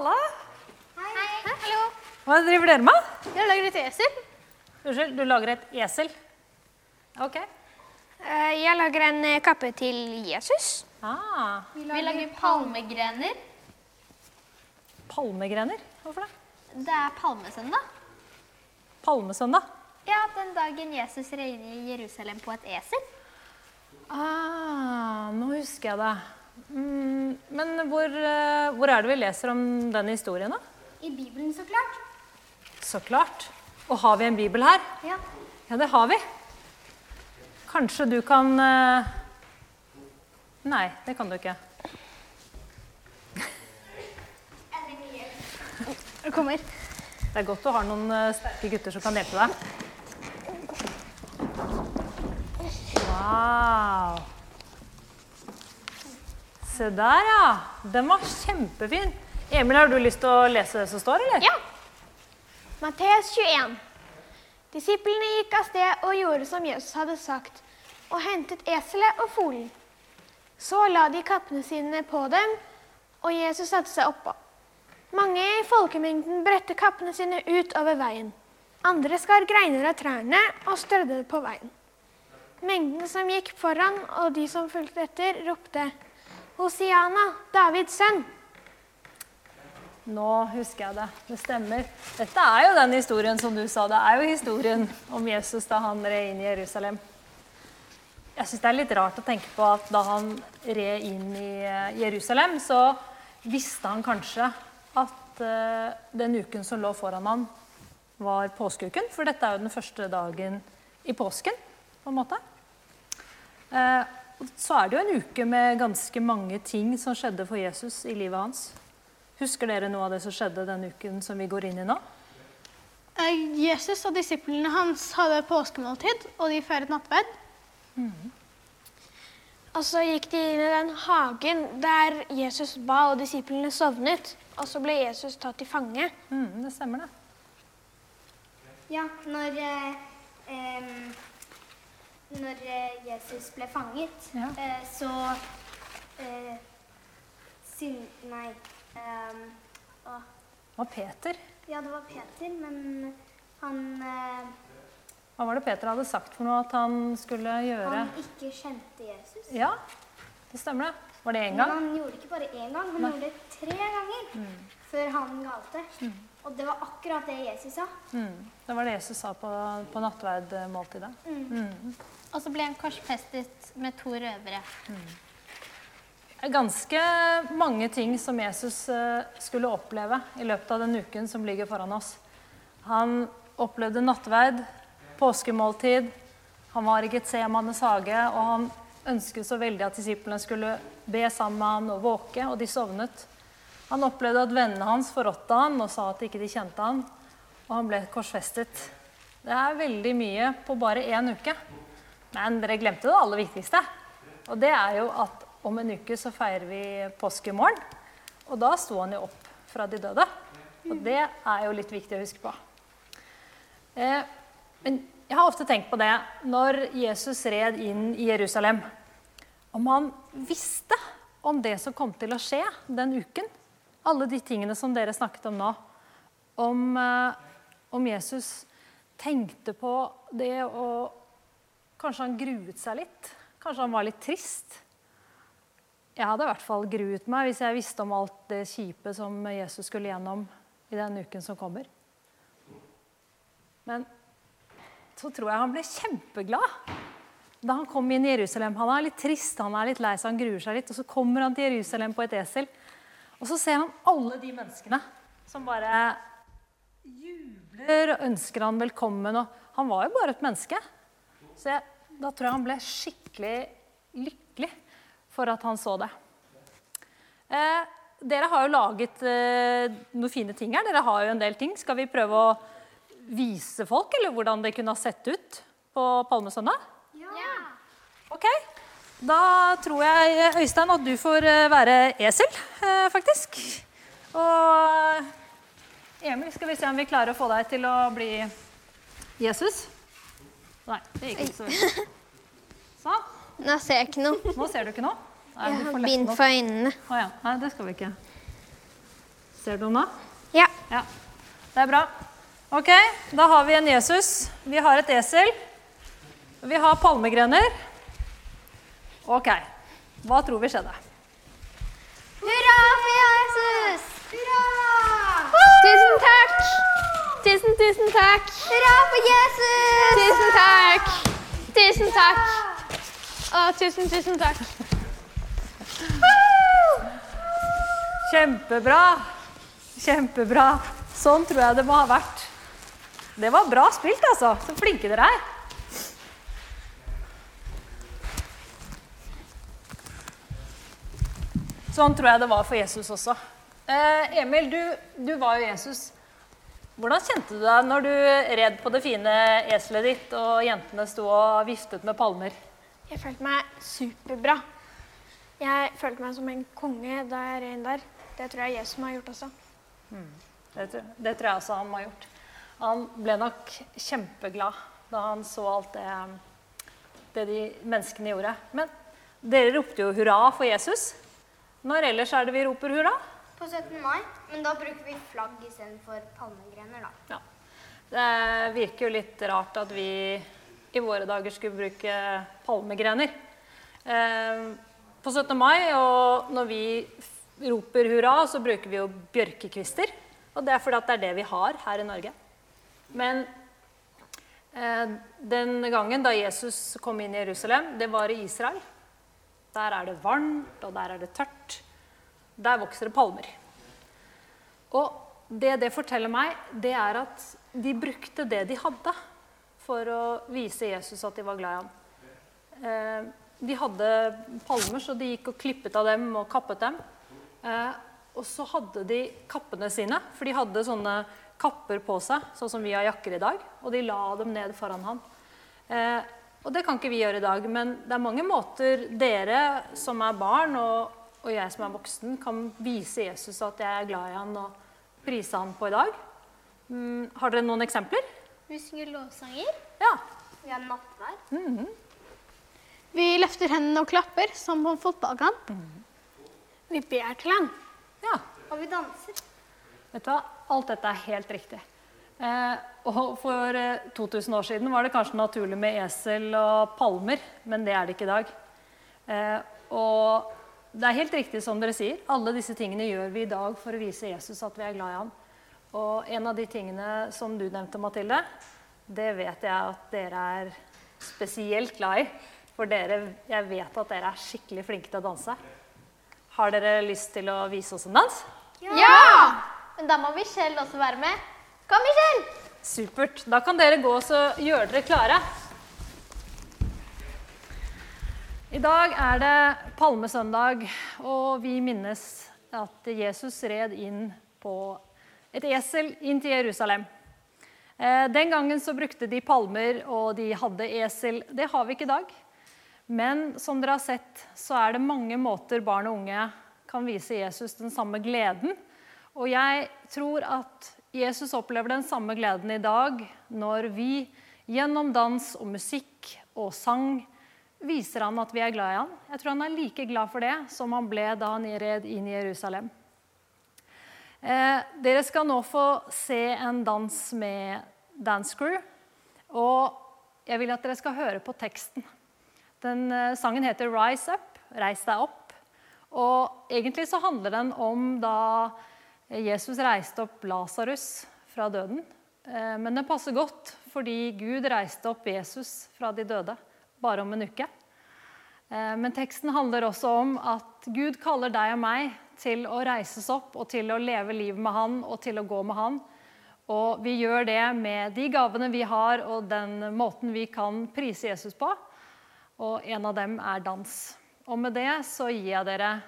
Halla. Hei. Hallo. Hva driver dere med? Jeg lager et esel. Unnskyld, du lager et esel? Ok. Eh, Jeg lager en eh, kappe til Jesus. Ah, Vi lager palmegrener. palmegrener. Hvorfor det? Det er palmesøndag. Palmesøndag. Ja, den dagen Jesus regner i Jerusalem på et esel. Ah, nå husker jeg det. Mm, men hvor, eh, hvor er det vi leser om den historien, da? I Bibelen, så klart. Så klart. Og har vi en bibel her? Ja. Ja, det har vi. Kanskje du kan eh, Nei, det kan du ikke. Jeg kommer. Det er godt du har noen eh, sterke gutter som kan hjelpe deg. Wow. Se der, ja. Den var kjempefin. Emil, har du lyst til å lese det som står, eller? Ja. Matteus 21. Disiplene gikk av sted og gjorde som Jesus hadde sagt, og hentet eselet og folen. Så la de kappene sine på dem, og Jesus satte seg oppå. Mange i folkemengden bredte kappene sine ut over veien. Andre skar greiner av trærne og strødde på veien. Mengden som gikk foran, og de som fulgte etter, ropte Hosiana, Davids sønn. Nå husker jeg det. Det stemmer. Dette er jo den historien som du sa. Det er jo historien om Jesus da han red inn i Jerusalem. Jeg syns det er litt rart å tenke på at da han red inn i eh, Jerusalem, så visste han kanskje at eh, den uken som lå foran han, var påskeuken. For dette er jo den første dagen i påsken, på en måte. Eh, og så er det jo en uke med ganske mange ting som skjedde for Jesus i livet hans. Husker dere noe av det som skjedde den uken som vi går inn i nå? Eh, Jesus og disiplene hans hadde påskemåltid, og de feiret nattverd. Og så gikk de inn i den hagen der Jesus ba og disiplene sovnet. Og så ble Jesus tatt til fange. Mm, det stemmer, det. Ja, når, eh, em, når eh, Jesus ble fanget, Ja. eh, så eh, synd... Nei. em, å, Det var Peter. ja, det var Peter, men han, eh, Hva var det Peter hadde sagt for noe at han skulle gjøre? han ikke kjente Jesus. Ja, det stemmer det. Var det én Men gang? han gjorde det ikke bare én gang, han gjorde det tre ganger før han galte. Og det var akkurat det Jesus sa. Mm, det var det Jesus sa på, på nattverdmåltidet. Og så ble han korsfestet med to røvere. Det er ganske mange ting som Jesus eh, skulle oppleve i løpet av den uken som ligger foran oss. Han opplevde nattverd, påskemåltid, han var i Getsemanes hage, og han ønsket så veldig at disiplene skulle be sammen med han og våke, og de sovnet. Han opplevde at vennene hans forrådte han og sa at ikke de kjente han, og han ble korsfestet. Det er veldig mye på bare én uke. Men dere glemte det aller viktigste. Og det er jo at om en uke så feirer vi påskemorgen. Og da sto han jo opp fra de døde. Og det er jo litt viktig å huske på. Eh, men jeg har ofte tenkt på det når Jesus red inn i Jerusalem. Om han visste om det som kom til å skje den uken. Alle de tingene som dere snakket om nå. Om, eh, om Jesus tenkte på det og Kanskje han gruet seg litt. Kanskje han var litt trist. Jeg hadde i hvert fall gruet meg hvis jeg visste om alt det kjipe som Jesus skulle gjennom i den uken som kommer. Men så tror jeg han ble kjempeglad da han kom inn i Jerusalem. Han er litt trist, han er litt lei seg, han gruer seg litt. Og så kommer han til Jerusalem på et esel, og så ser han alle de menneskene som bare jubler og ønsker han velkommen. Og han var jo bare et menneske. Så jeg, da tror jeg han ble skikkelig lykkelig for at han så det. Eh, dere har jo laget eh, noen fine ting her. Dere har jo en del ting. Skal vi prøve å vise folk eller hvordan det kunne ha sett ut på Palmesøndag? Ok. Da tror jeg, Øystein, at du får eh, være esel, eh, faktisk. Og Emil, skal vi se om vi klarer å få deg til å bli Jesus? Nei, det gikk ikke så. Sånn. Nå ser jeg ikke noe. Nå ser du ikke noe? Nei, Jeg har bind for øynene. Å ja. Nei, det skal vi ikke. Ser du noe? Ja. Ja. Det er bra. Ok, da har vi en Jesus. Vi har et esel. Vi har palmegrener. Ok, hva tror vi skjedde? Hurra for Jesus! Hurra! Tusen takk! Tusen, tusen takk! Hurra for Jesus! Tusen takk! Tusen takk! Å, tusen, tusen takk. Kjempebra. Kjempebra. Sånn tror jeg det må ha vært. Det var bra spilt, altså. Så flinke dere er. Sånn tror jeg det var for Jesus også. Eh, Emil, du, du var jo Jesus. Hvordan kjente du deg når du red på det fine eselet ditt, og jentene sto og viftet med palmer? Jeg følte meg superbra. Jeg følte meg som en konge da jeg red der. Det tror jeg Jesus må ha gjort også. Det, tror- det tror jeg også han må ha gjort. Han ble nok kjempeglad da han så alt det, det de menneskene gjorde. Men dere ropte jo hurra for Jesus. Når ellers er det vi roper hurra? På 17. mai, men da bruker vi flagg istedenfor palmegrener, da. Ja. Det virker jo litt rart at vi i våre dager skulle bruke palmegrener. Eh, på 17. mai, og når vi roper hurra, så bruker vi jo bjørkekvister. Og det er fordi at det er det vi har her i Norge. Men eh, den gangen da Jesus kom inn i Jerusalem, det var i Israel. Der er det varmt, og der er det tørt. Der vokser det palmer. Og det det forteller meg, det er at de brukte det de hadde for å vise Jesus at de var glad i ham. Eh, de hadde palmer, så de gikk og klippet av dem og kappet dem. Eh, og så hadde de kappene sine, for de hadde sånne kapper på seg, sånn som vi har jakker i dag, og de la dem ned foran ham. Eh, og det kan ikke vi gjøre i dag, men det er mange måter dere som er barn, og, og jeg som er voksen, kan vise Jesus at jeg er glad i han og prise han på i dag. Mm, har dere noen eksempler? Vi synger lovsanger. Ja. Vi har nattvær. Vi løfter hendene og klapper, som på en fotballkamp. Vi ber til ham. ja. Og vi danser. Vet du hva? Alt dette er helt riktig. Eh, og for eh, 2000 år siden var det kanskje naturlig med esel og palmer, men det er det ikke i dag. Eh, og det er helt riktig som dere sier. Alle disse tingene gjør vi i dag for å vise Jesus at vi er glad i ham. Og en av de tingene som du nevnte, Mathilde, det vet jeg at dere er spesielt glad i. For dere, jeg vet at dere er skikkelig flinke til å danse. Har dere lyst til å vise oss en dans? Men da må vi selv også være med. Kom, Michel! Supert. Da kan dere gå og gjøre dere klare. I dag er det palmesøndag, og vi minnes at Jesus red inn på et esel inn til Jerusalem. Eh, Den gangen så brukte de palmer, og de hadde esel. Det har vi ikke i dag. Men som dere har sett, så er det mange måter barn og unge kan vise Jesus den samme gleden. Og jeg tror at Jesus opplever den samme gleden i dag når vi gjennom dans og musikk og sang viser han at vi er glad i han. Jeg tror han er like glad for det som han ble da han red inn i Jerusalem. Eh, dere skal nå få se en dans med Dance Crew. Og jeg vil at dere skal høre på teksten. Den eh, sangen heter 'Rise Up', reis deg opp. Og egentlig så handler den om da Jesus reiste opp Lasarus fra døden. Eh, Men den passer godt fordi Gud reiste opp Jesus fra de døde bare om en uke. Eh, Men teksten handler også om at Gud kaller deg og meg til å reises opp og til å leve livet med Han og til å gå med Han. Og vi gjør det med de gavene vi har og den måten vi kan prise Jesus på. Og en av dem er dans. Og med det så gir jeg dere